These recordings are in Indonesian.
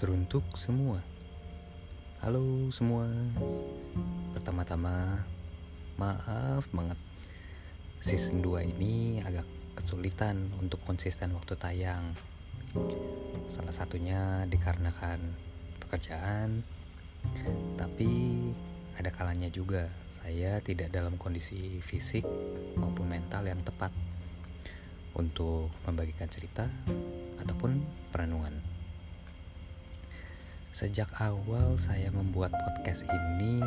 Teruntuk semua. Halo semua. Pertama-tama Maaf banget. Season 2 ini agak kesulitan untuk konsisten waktu tayang. Salah satunya dikarenakan pekerjaan Tapi ada kalanya juga saya tidak dalam kondisi fisik maupun mental yang tepat untuk membagikan cerita ataupun perenungan. Sejak awal saya membuat podcast ini,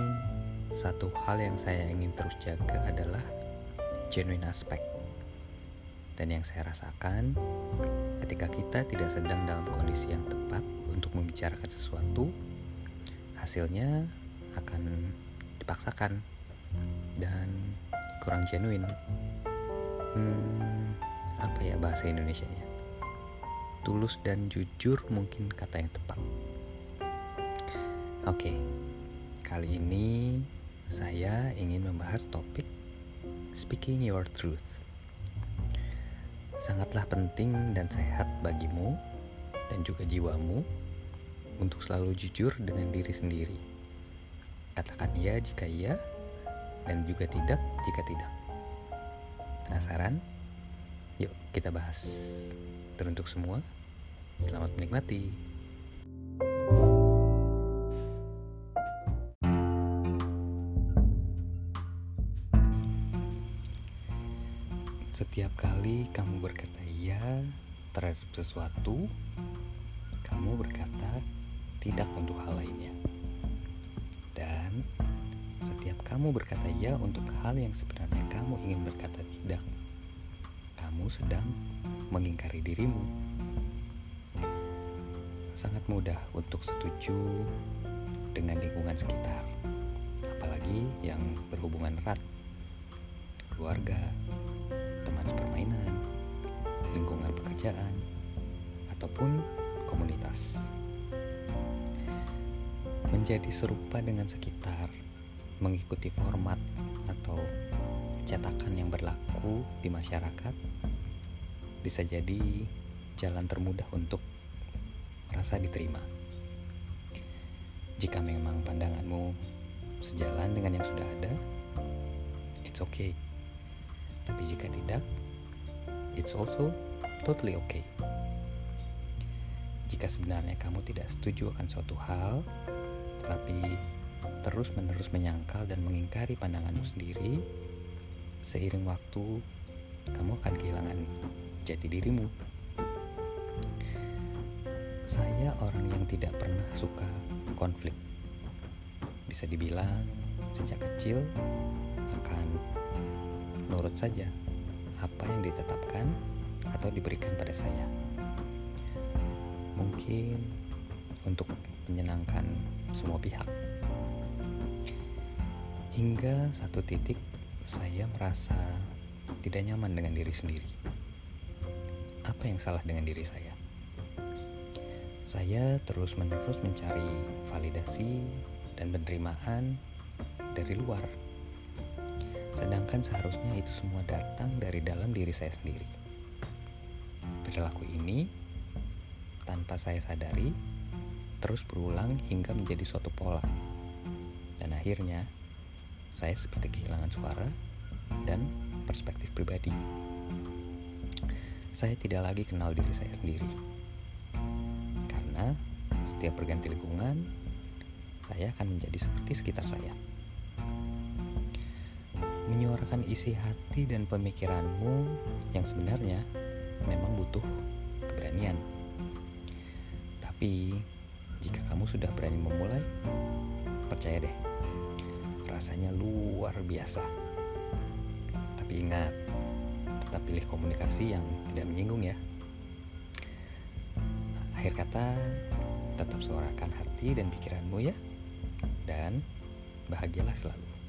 satu hal yang saya ingin terus jaga adalah genuine aspect. Dan yang saya rasakan, ketika kita tidak sedang dalam kondisi yang tepat untuk membicarakan sesuatu, hasilnya akan dipaksakan dan kurang genuine. Hmm, apa ya bahasa Indonesia-nya? Tulus dan jujur mungkin kata yang tepat. Oke, kali ini saya ingin membahas topik Speaking Your Truth. Sangatlah penting dan sehat bagimu dan juga jiwamu untuk selalu jujur dengan diri sendiri. Katakan iya jika iya dan juga tidak jika tidak. Penasaran? Yuk kita bahas. Teruntuk semua, selamat menikmati. Setiap kali kamu berkata iya terhadap sesuatu, kamu berkata tidak untuk hal lainnya. Dan setiap kamu berkata iya untuk hal yang sebenarnya kamu ingin berkata tidak, kamu sedang mengingkari dirimu. Sangat mudah untuk setuju dengan lingkungan sekitar, apalagi yang berhubungan erat, keluarga, teman sepermainan, lingkungan pekerjaan, ataupun komunitas. Menjadi serupa dengan sekitar, mengikuti format atau cetakan yang berlaku di masyarakat, bisa jadi jalan termudah untuk merasa diterima. Jika memang pandanganmu sejalan dengan yang sudah ada, it's okay. Tapi jika tidak, it's also totally okay. Jika sebenarnya kamu tidak setuju akan suatu hal, tapi terus-menerus menyangkal dan mengingkari pandanganmu sendiri, seiring waktu kamu akan kehilangan jati dirimu. Saya orang yang tidak pernah suka konflik. Bisa dibilang sejak kecil akan nurut saja apa yang ditetapkan atau diberikan pada saya. Mungkin untuk menyenangkan semua pihak. Hingga satu titik saya merasa tidak nyaman dengan diri sendiri. Apa yang salah dengan diri saya? Saya terus-menerus mencari validasi dan penerimaan dari luar Sedangkan seharusnya itu semua datang dari dalam diri saya sendiri. Perilaku ini, tanpa saya sadari, terus berulang hingga menjadi suatu pola. Dan akhirnya, saya seperti kehilangan suara dan perspektif pribadi. Saya tidak lagi kenal diri saya sendiri. Karena setiap berganti lingkungan, saya akan menjadi seperti sekitar saya menyuarakan isi hati dan pemikiranmu yang sebenarnya memang butuh keberanian. Tapi jika kamu sudah berani memulai, percaya deh, rasanya luar biasa. Tapi ingat, tetap pilih komunikasi yang tidak menyinggung ya. Akhir kata, tetap suarakan hati dan pikiranmu ya. Dan bahagialah selalu.